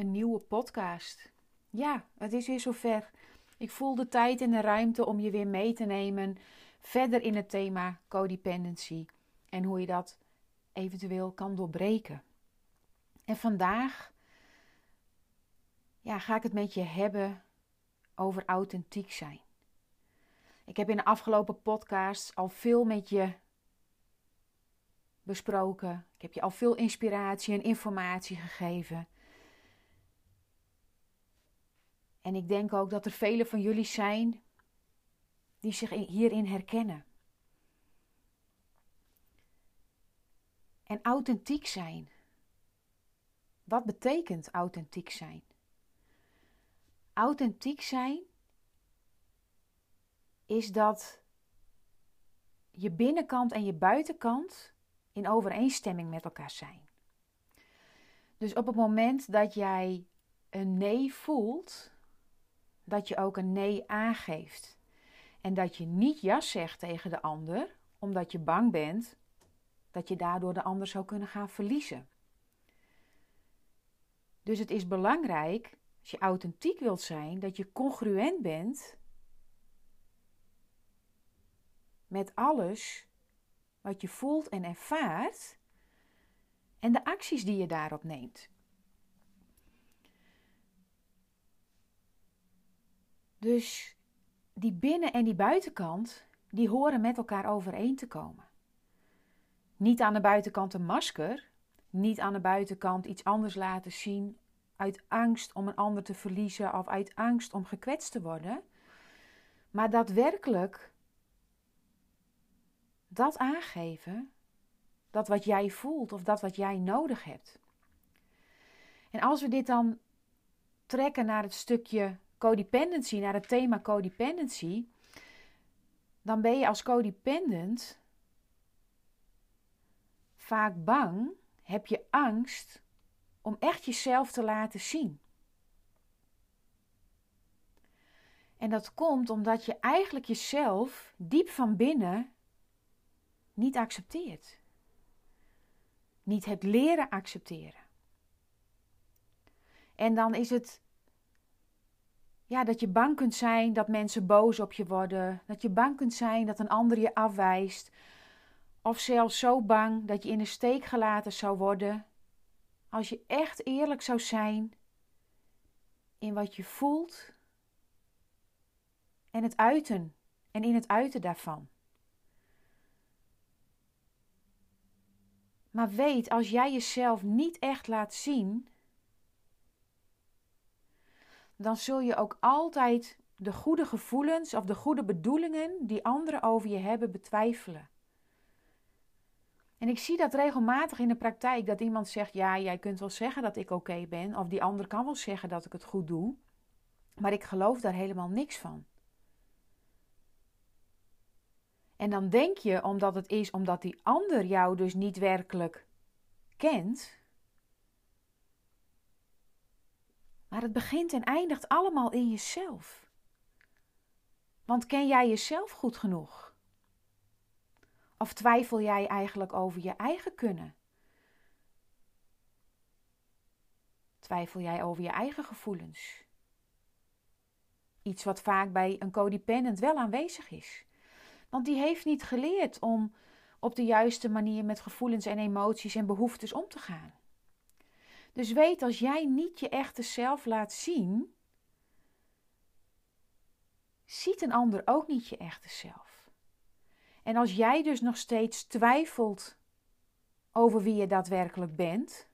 een nieuwe podcast. Ja, het is weer zover. Ik voel de tijd en de ruimte om je weer mee te nemen verder in het thema codependency en hoe je dat eventueel kan doorbreken. En vandaag ja, ga ik het met je hebben over authentiek zijn. Ik heb in de afgelopen podcasts al veel met je besproken. Ik heb je al veel inspiratie en informatie gegeven. En ik denk ook dat er velen van jullie zijn die zich hierin herkennen. En authentiek zijn. Wat betekent authentiek zijn? Authentiek zijn is dat je binnenkant en je buitenkant in overeenstemming met elkaar zijn. Dus op het moment dat jij een nee voelt, dat je ook een nee aangeeft. En dat je niet ja zegt tegen de ander, omdat je bang bent dat je daardoor de ander zou kunnen gaan verliezen. Dus het is belangrijk, als je authentiek wilt zijn, dat je congruent bent met alles wat je voelt en ervaart en de acties die je daarop neemt. Dus die binnen- en die buitenkant, die horen met elkaar overeen te komen. Niet aan de buitenkant een masker, niet aan de buitenkant iets anders laten zien uit angst om een ander te verliezen of uit angst om gekwetst te worden, maar daadwerkelijk dat aangeven, dat wat jij voelt of dat wat jij nodig hebt. En als we dit dan trekken naar het stukje codependency, naar het thema codependency, dan ben je als codependent vaak bang, heb je angst om echt jezelf te laten zien. En dat komt omdat je eigenlijk jezelf diep van binnen niet accepteert. Niet hebt leren accepteren. En dan is het ja, dat je bang kunt zijn dat mensen boos op je worden. Dat je bang kunt zijn dat een ander je afwijst. Of zelfs zo bang dat je in de steek gelaten zou worden. Als je echt eerlijk zou zijn in wat je voelt en het uiten en in het uiten daarvan. Maar weet, als jij jezelf niet echt laat zien, dan zul je ook altijd de goede gevoelens of de goede bedoelingen die anderen over je hebben betwijfelen. En ik zie dat regelmatig in de praktijk, dat iemand zegt: Ja, jij kunt wel zeggen dat ik oké ben, of die ander kan wel zeggen dat ik het goed doe, maar ik geloof daar helemaal niks van. En dan denk je, omdat het is omdat die ander jou dus niet werkelijk kent, Maar het begint en eindigt allemaal in jezelf. Want ken jij jezelf goed genoeg? Of twijfel jij eigenlijk over je eigen kunnen? Twijfel jij over je eigen gevoelens? Iets wat vaak bij een codependent wel aanwezig is. Want die heeft niet geleerd om op de juiste manier met gevoelens en emoties en behoeftes om te gaan. Dus weet, als jij niet je echte zelf laat zien, ziet een ander ook niet je echte zelf. En als jij dus nog steeds twijfelt over wie je daadwerkelijk bent,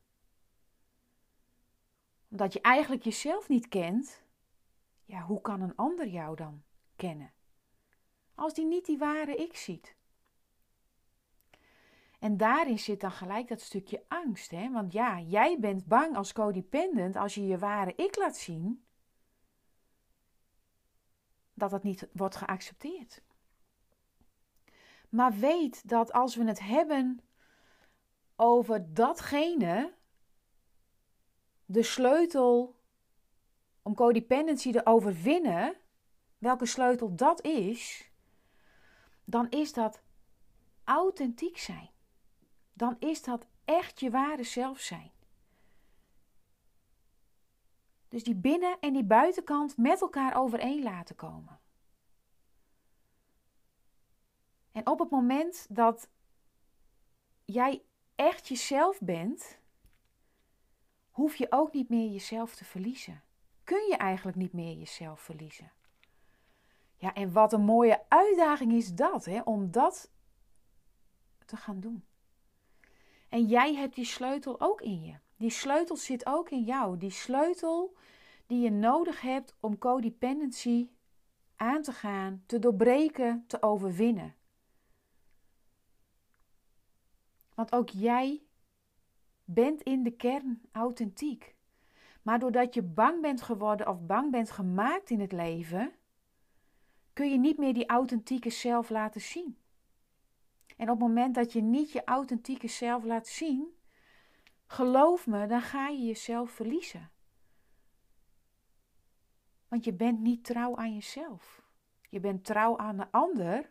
omdat je eigenlijk jezelf niet kent, ja, hoe kan een ander jou dan kennen? Als die niet die ware ik ziet. En daarin zit dan gelijk dat stukje angst. Hè? Want ja, jij bent bang als codependent als je je ware ik laat zien, dat dat niet wordt geaccepteerd. Maar weet dat als we het hebben over datgene, de sleutel om codependency te overwinnen, welke sleutel dat is, dan is dat authentiek zijn dan is dat echt je ware zelf zijn. Dus die binnen- en die buitenkant met elkaar overeen laten komen. En op het moment dat jij echt jezelf bent, hoef je ook niet meer jezelf te verliezen. Kun je eigenlijk niet meer jezelf verliezen. Ja, en wat een mooie uitdaging is dat, hè, om dat te gaan doen. En jij hebt die sleutel ook in je. Die sleutel zit ook in jou. Die sleutel die je nodig hebt om codependency aan te gaan, te doorbreken, te overwinnen. Want ook jij bent in de kern authentiek. Maar doordat je bang bent geworden of bang bent gemaakt in het leven, kun je niet meer die authentieke zelf laten zien. En op het moment dat je niet je authentieke zelf laat zien, geloof me, dan ga je jezelf verliezen. Want je bent niet trouw aan jezelf. Je bent trouw aan de ander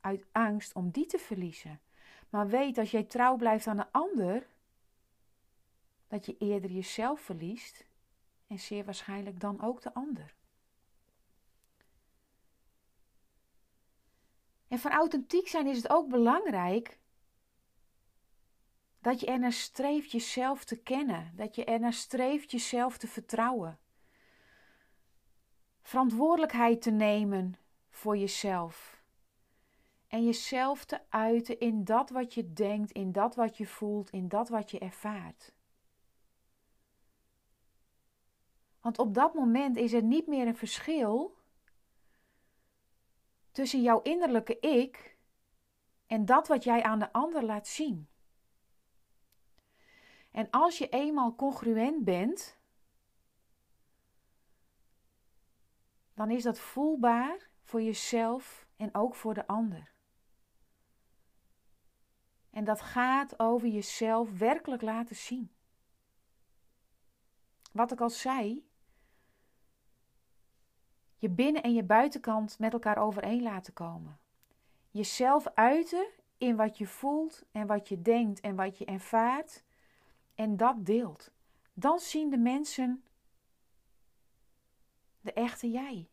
uit angst om die te verliezen. Maar weet, als jij trouw blijft aan de ander, dat je eerder jezelf verliest en zeer waarschijnlijk dan ook de ander. En van authentiek zijn is het ook belangrijk dat je er naar streeft jezelf te kennen, dat je er naar streeft jezelf te vertrouwen. Verantwoordelijkheid te nemen voor jezelf. En jezelf te uiten in dat wat je denkt, in dat wat je voelt, in dat wat je ervaart. Want op dat moment is er niet meer een verschil tussen jouw innerlijke ik en dat wat jij aan de ander laat zien. En als je eenmaal congruent bent, dan is dat voelbaar voor jezelf en ook voor de ander. En dat gaat over jezelf werkelijk laten zien. Wat ik al zei, je binnen- en je buitenkant met elkaar overeen laten komen. Jezelf uiten in wat je voelt en wat je denkt en wat je ervaart en dat deelt. Dan zien de mensen de echte jij.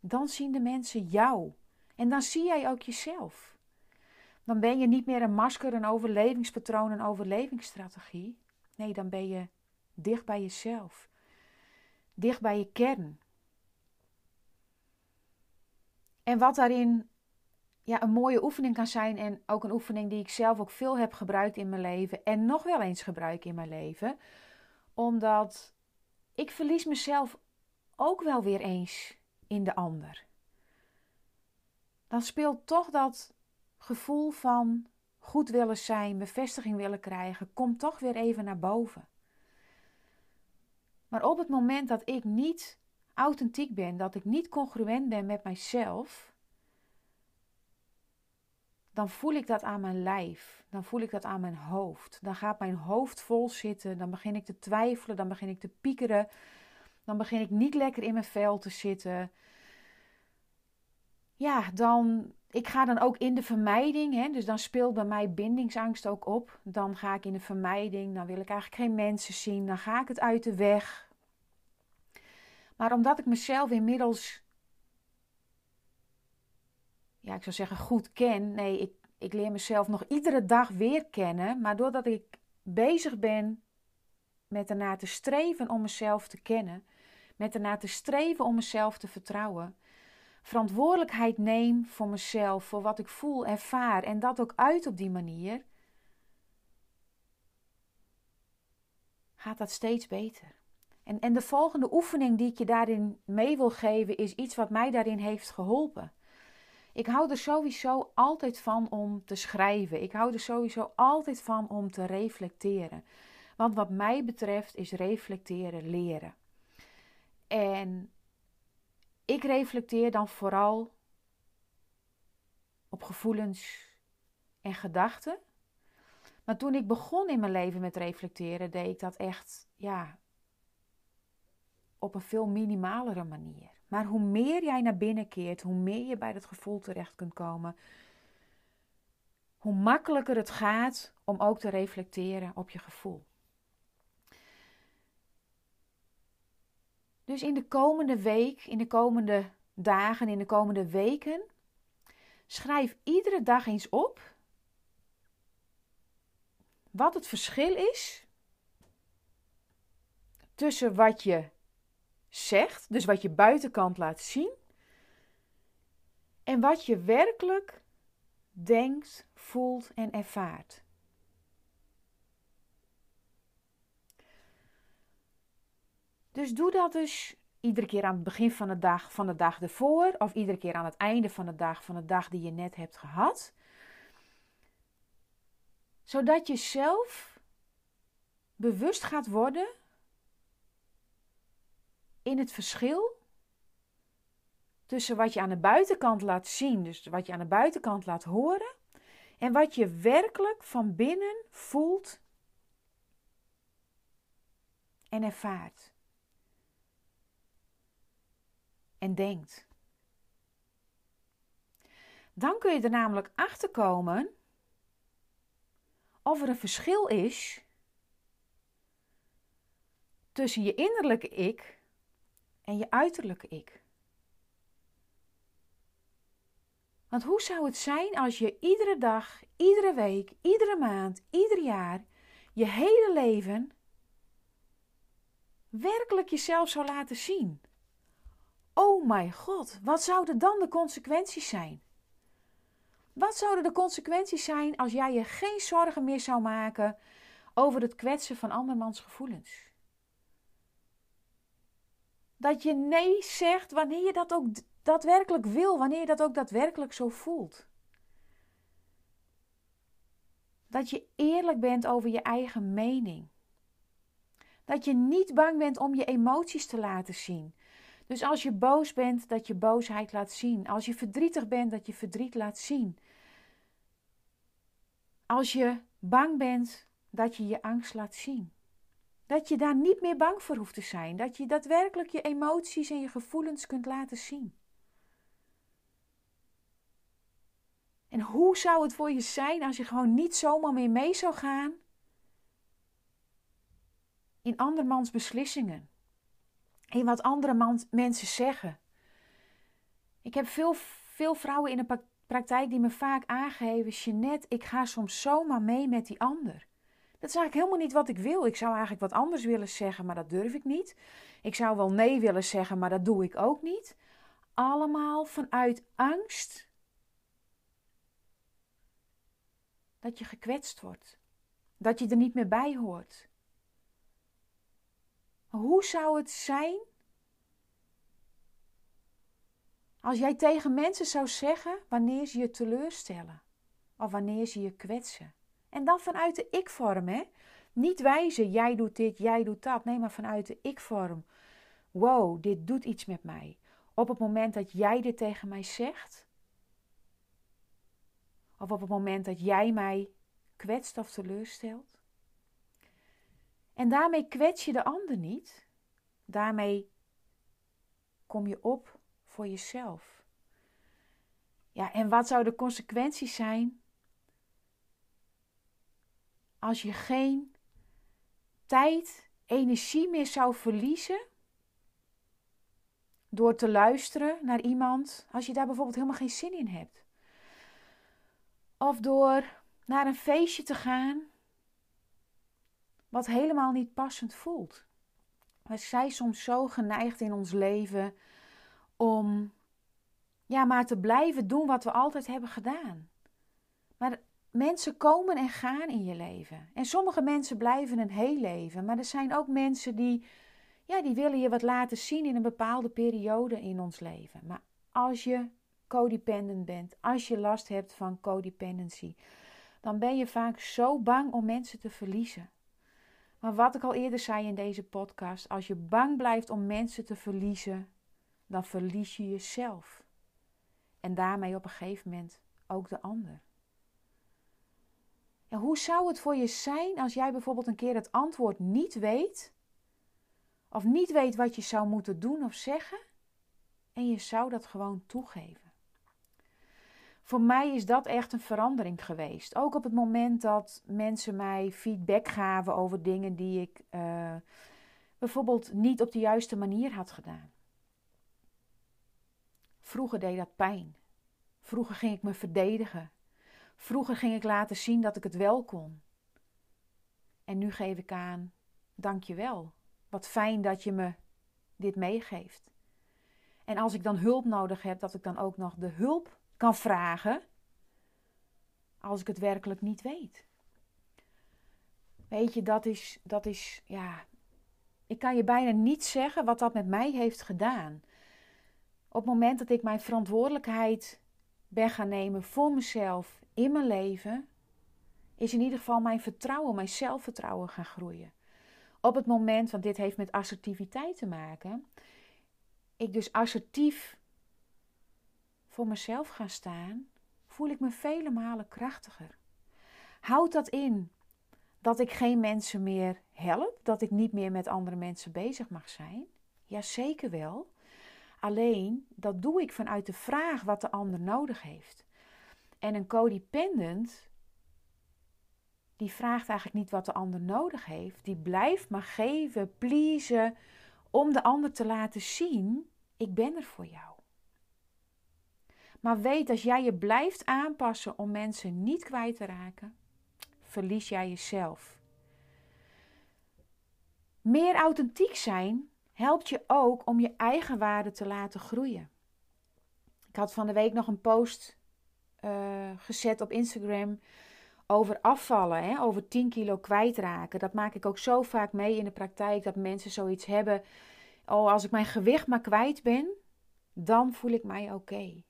Dan zien de mensen jou. En dan zie jij ook jezelf. Dan ben je niet meer een masker, een overlevingspatroon, een overlevingsstrategie. Nee, dan ben je dicht bij jezelf. Dicht bij je kern. En wat daarin ja, een mooie oefening kan zijn en ook een oefening die ik zelf ook veel heb gebruikt in mijn leven en nog wel eens gebruik in mijn leven, omdat ik verlies mezelf ook wel weer eens in de ander. Dan speelt toch dat gevoel van goed willen zijn, bevestiging willen krijgen, komt toch weer even naar boven. Maar op het moment dat ik niet authentiek ben, dat ik niet congruent ben met mijzelf, dan voel ik dat aan mijn lijf. Dan voel ik dat aan mijn hoofd. Dan gaat mijn hoofd vol zitten. Dan begin ik te twijfelen. Dan begin ik te piekeren. Dan begin ik niet lekker in mijn vel te zitten. Ja, dan. Ik ga dan ook in de vermijding. Hè? Dus dan speelt bij mij bindingsangst ook op. Dan ga ik in de vermijding. Dan wil ik eigenlijk geen mensen zien. Dan ga ik het uit de weg. Maar omdat ik mezelf inmiddels, ja, ik zou zeggen goed ken. Nee, ik, ik leer mezelf nog iedere dag weer kennen. Maar doordat ik bezig ben met ernaar te streven om mezelf te kennen, met ernaar te streven om mezelf te vertrouwen, verantwoordelijkheid neem voor mezelf, voor wat ik voel, ervaar en dat ook uit op die manier, gaat dat steeds beter. En, en de volgende oefening die ik je daarin mee wil geven, is iets wat mij daarin heeft geholpen. Ik hou er sowieso altijd van om te schrijven. Ik hou er sowieso altijd van om te reflecteren. Want wat mij betreft is reflecteren leren. En ik reflecteer dan vooral op gevoelens en gedachten. Maar toen ik begon in mijn leven met reflecteren, deed ik dat echt ja, op een veel minimalere manier. Maar hoe meer jij naar binnen keert, hoe meer je bij dat gevoel terecht kunt komen, hoe makkelijker het gaat om ook te reflecteren op je gevoel. Dus in de komende week, in de komende dagen, in de komende weken, schrijf iedere dag eens op wat het verschil is tussen wat je zegt, dus wat je buitenkant laat zien, en wat je werkelijk denkt, voelt en ervaart. Dus doe dat dus iedere keer aan het begin van de dag van de dag ervoor of iedere keer aan het einde van de dag van de dag die je net hebt gehad. Zodat je zelf bewust gaat worden in het verschil tussen wat je aan de buitenkant laat zien, dus wat je aan de buitenkant laat horen, en wat je werkelijk van binnen voelt en ervaart. En denkt. Dan kun je er namelijk achter komen of er een verschil is tussen je innerlijke ik en je uiterlijke ik. Want hoe zou het zijn als je iedere dag, iedere week, iedere maand, ieder jaar, je hele leven werkelijk jezelf zou laten zien? Oh mijn god, wat zouden dan de consequenties zijn? Wat zouden de consequenties zijn als jij je geen zorgen meer zou maken over het kwetsen van andermans gevoelens? Dat je nee zegt wanneer je dat ook daadwerkelijk wil, wanneer je dat ook daadwerkelijk zo voelt. Dat je eerlijk bent over je eigen mening. Dat je niet bang bent om je emoties te laten zien. Dus als je boos bent, dat je boosheid laat zien. Als je verdrietig bent, dat je verdriet laat zien. Als je bang bent, dat je je angst laat zien. Dat je daar niet meer bang voor hoeft te zijn. Dat je daadwerkelijk je emoties en je gevoelens kunt laten zien. En hoe zou het voor je zijn als je gewoon niet zomaar meer mee zou gaan in andermans beslissingen? In wat andere mensen zeggen? Ik heb veel, veel vrouwen in de praktijk die me vaak aangeven: Jeanette, ik ga soms zomaar mee met die ander. Dat is eigenlijk helemaal niet wat ik wil. Ik zou eigenlijk wat anders willen zeggen, maar dat durf ik niet. Ik zou wel nee willen zeggen, maar dat doe ik ook niet. Allemaal vanuit angst dat je gekwetst wordt. Dat je er niet meer bij hoort. Hoe zou het zijn als jij tegen mensen zou zeggen wanneer ze je teleurstellen of wanneer ze je kwetsen? En dan vanuit de ik-vorm, hè? Niet wijzen, jij doet dit, jij doet dat. Nee, maar vanuit de ik-vorm. Wow, dit doet iets met mij. Op het moment dat jij dit tegen mij zegt, of op het moment dat jij mij kwetst of teleurstelt. En daarmee kwets je de ander niet. Daarmee kom je op voor jezelf. Ja, en wat zouden de consequenties zijn als je geen tijd, energie meer zou verliezen door te luisteren naar iemand als je daar bijvoorbeeld helemaal geen zin in hebt? Of door naar een feestje te gaan wat helemaal niet passend voelt. We zijn soms zo geneigd in ons leven om ja, maar te blijven doen wat we altijd hebben gedaan. Mensen komen en gaan in je leven. En sommige mensen blijven een heel leven. Maar er zijn ook mensen die, ja, die willen je wat laten zien in een bepaalde periode in ons leven. Maar als je codependent bent, als je last hebt van codependency, dan ben je vaak zo bang om mensen te verliezen. Maar wat ik al eerder zei in deze podcast, als je bang blijft om mensen te verliezen, dan verlies je jezelf. En daarmee op een gegeven moment ook de ander. En hoe zou het voor je zijn als jij bijvoorbeeld een keer het antwoord niet weet, of niet weet wat je zou moeten doen of zeggen, en je zou dat gewoon toegeven? voor mij is dat echt een verandering geweest. Ook op het moment dat mensen mij feedback gaven over dingen die ik, uh, bijvoorbeeld niet op de juiste manier had gedaan. Vroeger deed dat pijn. Vroeger ging ik me verdedigen. Vroeger ging ik laten zien dat ik het wel kon. En nu geef ik aan: dank je wel. Wat fijn dat je me dit meegeeft. En als ik dan hulp nodig heb, dat ik dan ook nog de hulp kan vragen als ik het werkelijk niet weet. Weet je, dat is, dat is, ja, ik kan je bijna niet zeggen wat dat met mij heeft gedaan. Op het moment dat ik mijn verantwoordelijkheid ben gaan nemen voor mezelf in mijn leven, is in ieder geval mijn vertrouwen, mijn zelfvertrouwen gaan groeien. Op het moment, want dit heeft met assertiviteit te maken, ik dus assertief voor mezelf ga staan, voel ik me vele malen krachtiger. Houd dat in dat ik geen mensen meer help, dat ik niet meer met andere mensen bezig mag zijn? Ja, zeker wel. Alleen dat doe ik vanuit de vraag wat de ander nodig heeft. En een codependent, die vraagt eigenlijk niet wat de ander nodig heeft. Die blijft maar geven, pleasen, om de ander te laten zien: ik ben er voor jou. Maar weet, als jij je blijft aanpassen om mensen niet kwijt te raken, verlies jij jezelf. Meer authentiek zijn helpt je ook om je eigen waarde te laten groeien. Ik had van de week nog een post uh, gezet op Instagram over afvallen, hè, over 10 kilo kwijtraken. Dat maak ik ook zo vaak mee in de praktijk dat mensen zoiets hebben. Oh, als ik mijn gewicht maar kwijt ben, dan voel ik mij oké.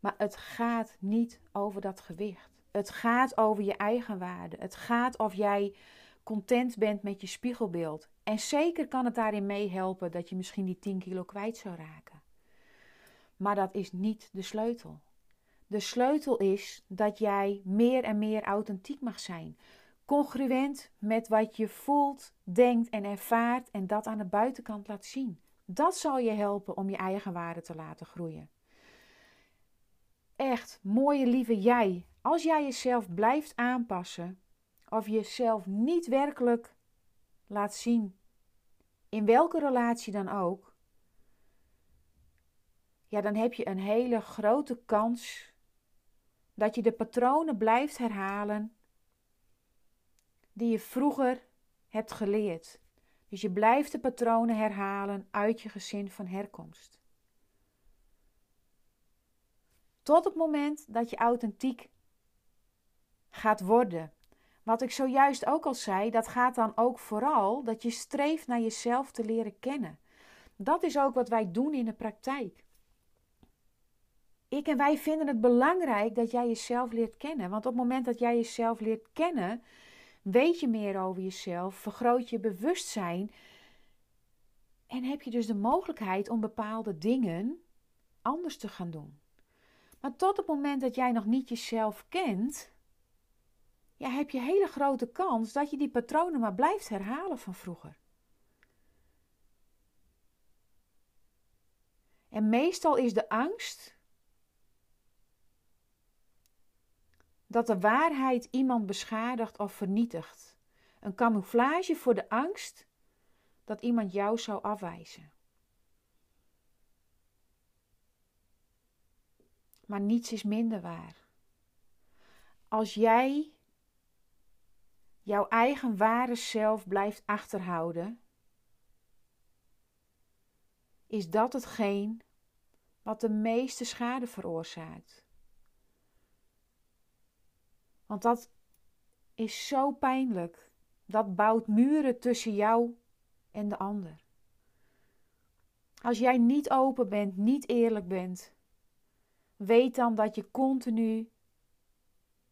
Maar het gaat niet over dat gewicht. Het gaat over je eigen waarde. Het gaat of jij content bent met je spiegelbeeld. En zeker kan het daarin meehelpen dat je misschien die 10 kilo kwijt zou raken. Maar dat is niet de sleutel. De sleutel is dat jij meer en meer authentiek mag zijn. Congruent met wat je voelt, denkt en ervaart en dat aan de buitenkant laat zien. Dat zal je helpen om je eigen waarde te laten groeien. Echt, mooie lieve jij, als jij jezelf blijft aanpassen of jezelf niet werkelijk laat zien, in welke relatie dan ook, ja, dan heb je een hele grote kans dat je de patronen blijft herhalen die je vroeger hebt geleerd. Dus je blijft de patronen herhalen uit je gezin van herkomst. Tot het moment dat je authentiek gaat worden. Wat ik zojuist ook al zei, dat gaat dan ook vooral dat je streeft naar jezelf te leren kennen. Dat is ook wat wij doen in de praktijk. Ik en wij vinden het belangrijk dat jij jezelf leert kennen. Want op het moment dat jij jezelf leert kennen, weet je meer over jezelf, vergroot je bewustzijn en heb je dus de mogelijkheid om bepaalde dingen anders te gaan doen. Maar tot het moment dat jij nog niet jezelf kent, ja, heb je hele grote kans dat je die patronen maar blijft herhalen van vroeger. En meestal is de angst dat de waarheid iemand beschadigt of vernietigt. Een camouflage voor de angst dat iemand jou zou afwijzen. Maar niets is minder waar. Als jij jouw eigen ware zelf blijft achterhouden, is dat hetgeen wat de meeste schade veroorzaakt. Want dat is zo pijnlijk. Dat bouwt muren tussen jou en de ander. Als jij niet open bent, niet eerlijk bent, weet dan dat je continu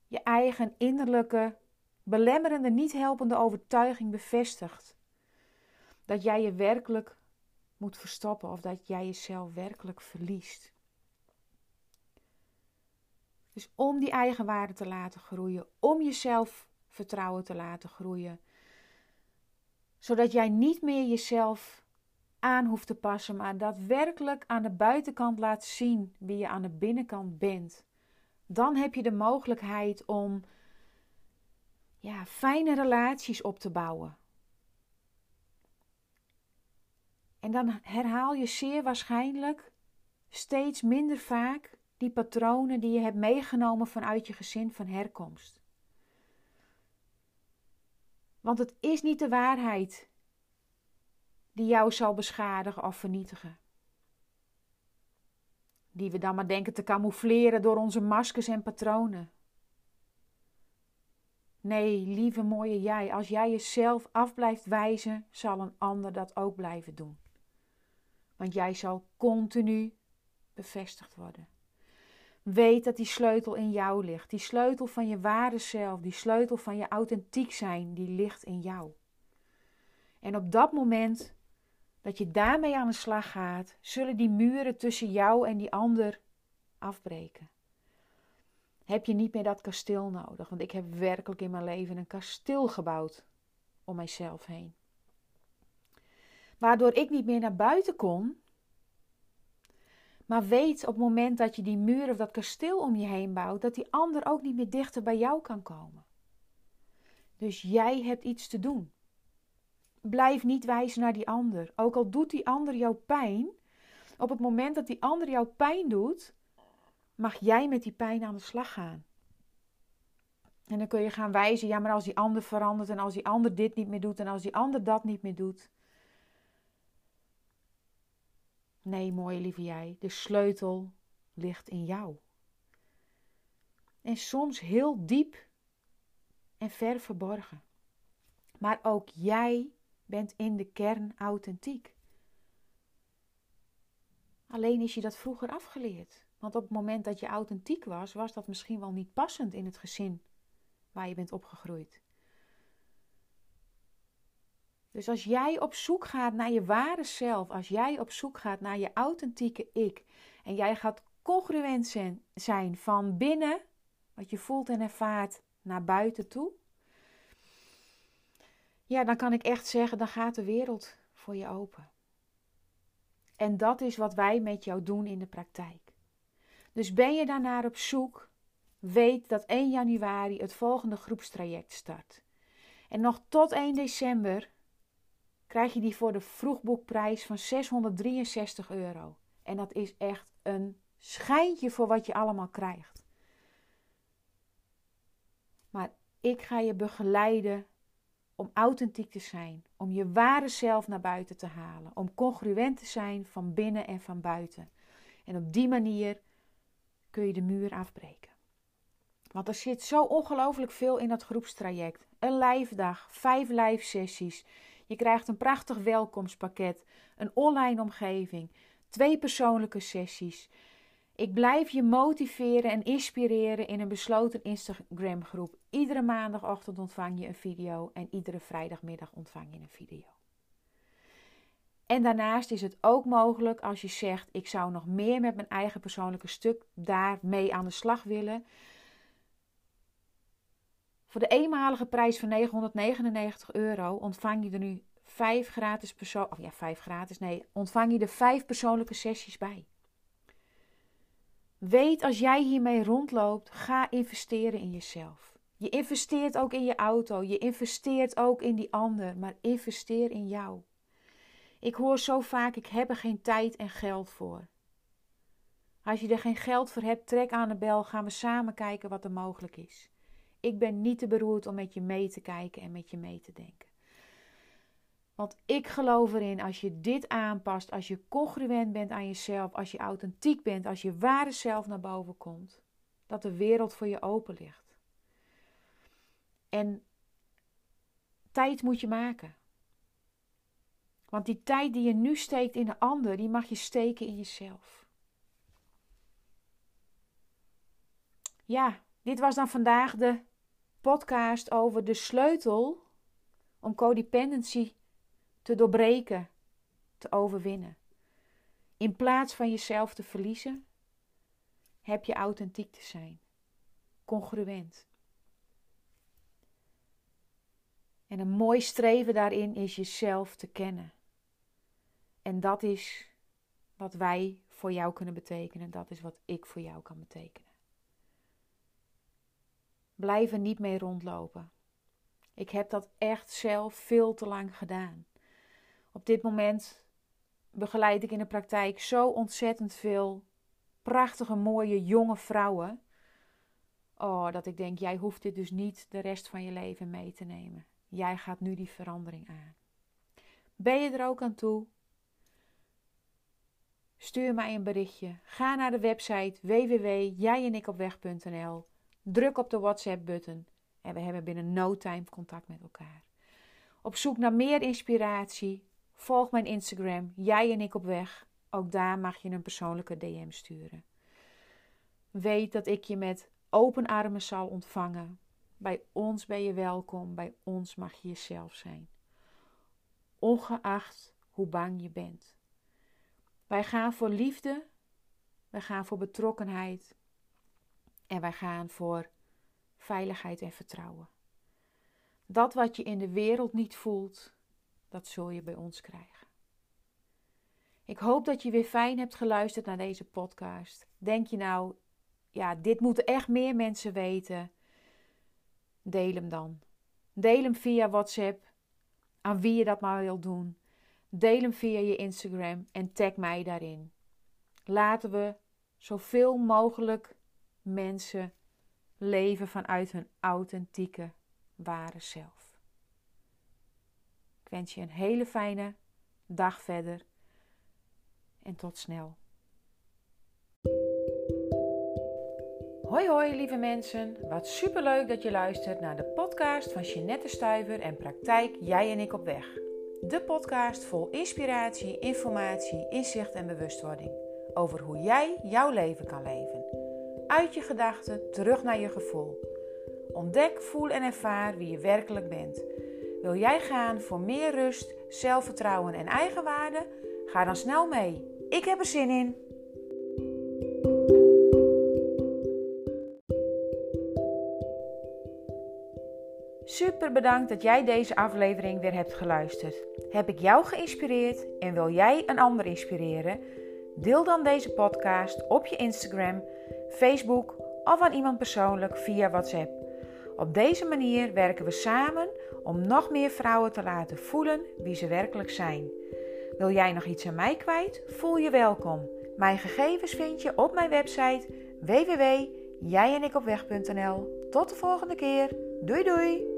je eigen innerlijke belemmerende, niet helpende overtuiging bevestigt. Dat jij je werkelijk moet verstoppen of dat jij jezelf werkelijk verliest. Om die eigenwaarde te laten groeien, om jezelf vertrouwen te laten groeien, zodat jij niet meer jezelf aan hoeft te passen, maar daadwerkelijk aan de buitenkant laat zien wie je aan de binnenkant bent. Dan heb je de mogelijkheid om ja, fijne relaties op te bouwen. En dan herhaal je zeer waarschijnlijk steeds minder vaak die patronen die je hebt meegenomen vanuit je gezin van herkomst. Want het is niet de waarheid die jou zal beschadigen of vernietigen. Die we dan maar denken te camoufleren door onze maskers en patronen. Nee, lieve mooie jij, als jij jezelf af blijft wijzen, zal een ander dat ook blijven doen. Want jij zal continu bevestigd worden. Weet dat die sleutel in jou ligt. Die sleutel van je ware zelf, die sleutel van je authentiek zijn, die ligt in jou. En op dat moment dat je daarmee aan de slag gaat, zullen die muren tussen jou en die ander afbreken. Heb je niet meer dat kasteel nodig, want ik heb werkelijk in mijn leven een kasteel gebouwd om mijzelf heen. Waardoor ik niet meer naar buiten kon, maar weet op het moment dat je die muur of dat kasteel om je heen bouwt, dat die ander ook niet meer dichter bij jou kan komen. Dus jij hebt iets te doen. Blijf niet wijzen naar die ander. Ook al doet die ander jou pijn, op het moment dat die ander jou pijn doet, mag jij met die pijn aan de slag gaan. En dan kun je gaan wijzen, ja, maar als die ander verandert en als die ander dit niet meer doet en als die ander dat niet meer doet. Nee, mooie lieve jij, de sleutel ligt in jou. En soms heel diep en ver verborgen. Maar ook jij bent in de kern authentiek. Alleen is je dat vroeger afgeleerd. Want op het moment dat je authentiek was, was dat misschien wel niet passend in het gezin waar je bent opgegroeid. Dus als jij op zoek gaat naar je ware zelf, als jij op zoek gaat naar je authentieke ik en jij gaat congruent zijn van binnen, wat je voelt en ervaart, naar buiten toe, ja, dan kan ik echt zeggen, dan gaat de wereld voor je open. En dat is wat wij met jou doen in de praktijk. Dus ben je daarnaar op zoek, weet dat 1 januari het volgende groepstraject start. En nog tot 1 december krijg je die voor de vroegboekprijs van 663 euro. En dat is echt een schijntje voor wat je allemaal krijgt. Maar ik ga je begeleiden om authentiek te zijn, om je ware zelf naar buiten te halen, om congruent te zijn van binnen en van buiten. En op die manier kun je de muur afbreken. Want er zit zo ongelooflijk veel in dat groepstraject. Een live dag, vijf live sessies. Je krijgt een prachtig welkomstpakket, een online omgeving, twee persoonlijke sessies. Ik blijf je motiveren en inspireren in een besloten Instagram groep. Iedere maandagochtend ontvang je een video en iedere vrijdagmiddag ontvang je een video. En daarnaast is het ook mogelijk als je zegt: ik zou nog meer met mijn eigen persoonlijke stuk daarmee aan de slag willen. Voor de eenmalige prijs van 999 euro ontvang je er nu 5 gratis persoon, of ja, 5 gratis, nee, ontvang je er 5 persoonlijke sessies bij. Weet als jij hiermee rondloopt, ga investeren in jezelf. Je investeert ook in je auto, je investeert ook in die ander, maar investeer in jou. Ik hoor zo vaak: ik heb er geen tijd en geld voor. Als je er geen geld voor hebt, trek aan de bel, gaan we samen kijken wat er mogelijk is. Ik ben niet te beroerd om met je mee te kijken en met je mee te denken. Want ik geloof erin, als je dit aanpast, als je congruent bent aan jezelf, als je authentiek bent, als je ware zelf naar boven komt, dat de wereld voor je open ligt. En tijd moet je maken. Want die tijd die je nu steekt in de ander, die mag je steken in jezelf. Ja, dit was dan vandaag de podcast over de sleutel om codependency te doorbreken, te overwinnen. In plaats van jezelf te verliezen, heb je authentiek te zijn, congruent. En een mooi streven daarin is jezelf te kennen. En dat is wat wij voor jou kunnen betekenen. Dat is wat ik voor jou kan betekenen. Blijf er niet mee rondlopen. Ik heb dat echt zelf veel te lang gedaan. Op dit moment begeleid ik in de praktijk zo ontzettend veel prachtige, mooie, jonge vrouwen. Oh, dat ik denk, jij hoeft dit dus niet de rest van je leven mee te nemen. Jij gaat nu die verandering aan. Ben je er ook aan toe? Stuur mij een berichtje. Ga naar de website www.jijenikopweg.nl. Druk op de WhatsApp-button en we hebben binnen no time contact met elkaar. Op zoek naar meer inspiratie? Volg mijn Instagram, jij en ik op weg. Ook daar mag je een persoonlijke DM sturen. Weet dat ik je met open armen zal ontvangen. Bij ons ben je welkom, bij ons mag je jezelf zijn. Ongeacht hoe bang je bent. Wij gaan voor liefde, wij gaan voor betrokkenheid en wij gaan voor veiligheid en vertrouwen. Dat wat je in de wereld niet voelt, dat zul je bij ons krijgen. Ik hoop dat je weer fijn hebt geluisterd naar deze podcast. Denk je nou, ja, dit moeten echt meer mensen weten? Deel hem dan. Deel hem via WhatsApp, aan wie je dat maar wil doen. Deel hem via je Instagram en tag mij daarin. Laten we zoveel mogelijk mensen leven vanuit hun authentieke, ware zelf. Ik wens je een hele fijne dag verder en tot snel. Hoi hoi lieve mensen, wat superleuk dat je luistert naar de podcast van Jeanette Stuiver en Praktijk Jij en ik op weg. De podcast vol inspiratie, informatie, inzicht en bewustwording over hoe jij jouw leven kan leven. Uit je gedachten terug naar je gevoel. Ontdek, voel en ervaar wie je werkelijk bent. Wil jij gaan voor meer rust, zelfvertrouwen en eigenwaarde? Ga dan snel mee. Ik heb er zin in. Super bedankt dat jij deze aflevering weer hebt geluisterd. Heb ik jou geïnspireerd en wil jij een ander inspireren? Deel dan deze podcast op je Instagram, Facebook of aan iemand persoonlijk via WhatsApp. Op deze manier werken we samen om nog meer vrouwen te laten voelen wie ze werkelijk zijn. Wil jij nog iets aan mij kwijt? Voel je welkom. Mijn gegevens vind je op mijn website www.jijenikopweg.nl. Tot de volgende keer. Doei doei!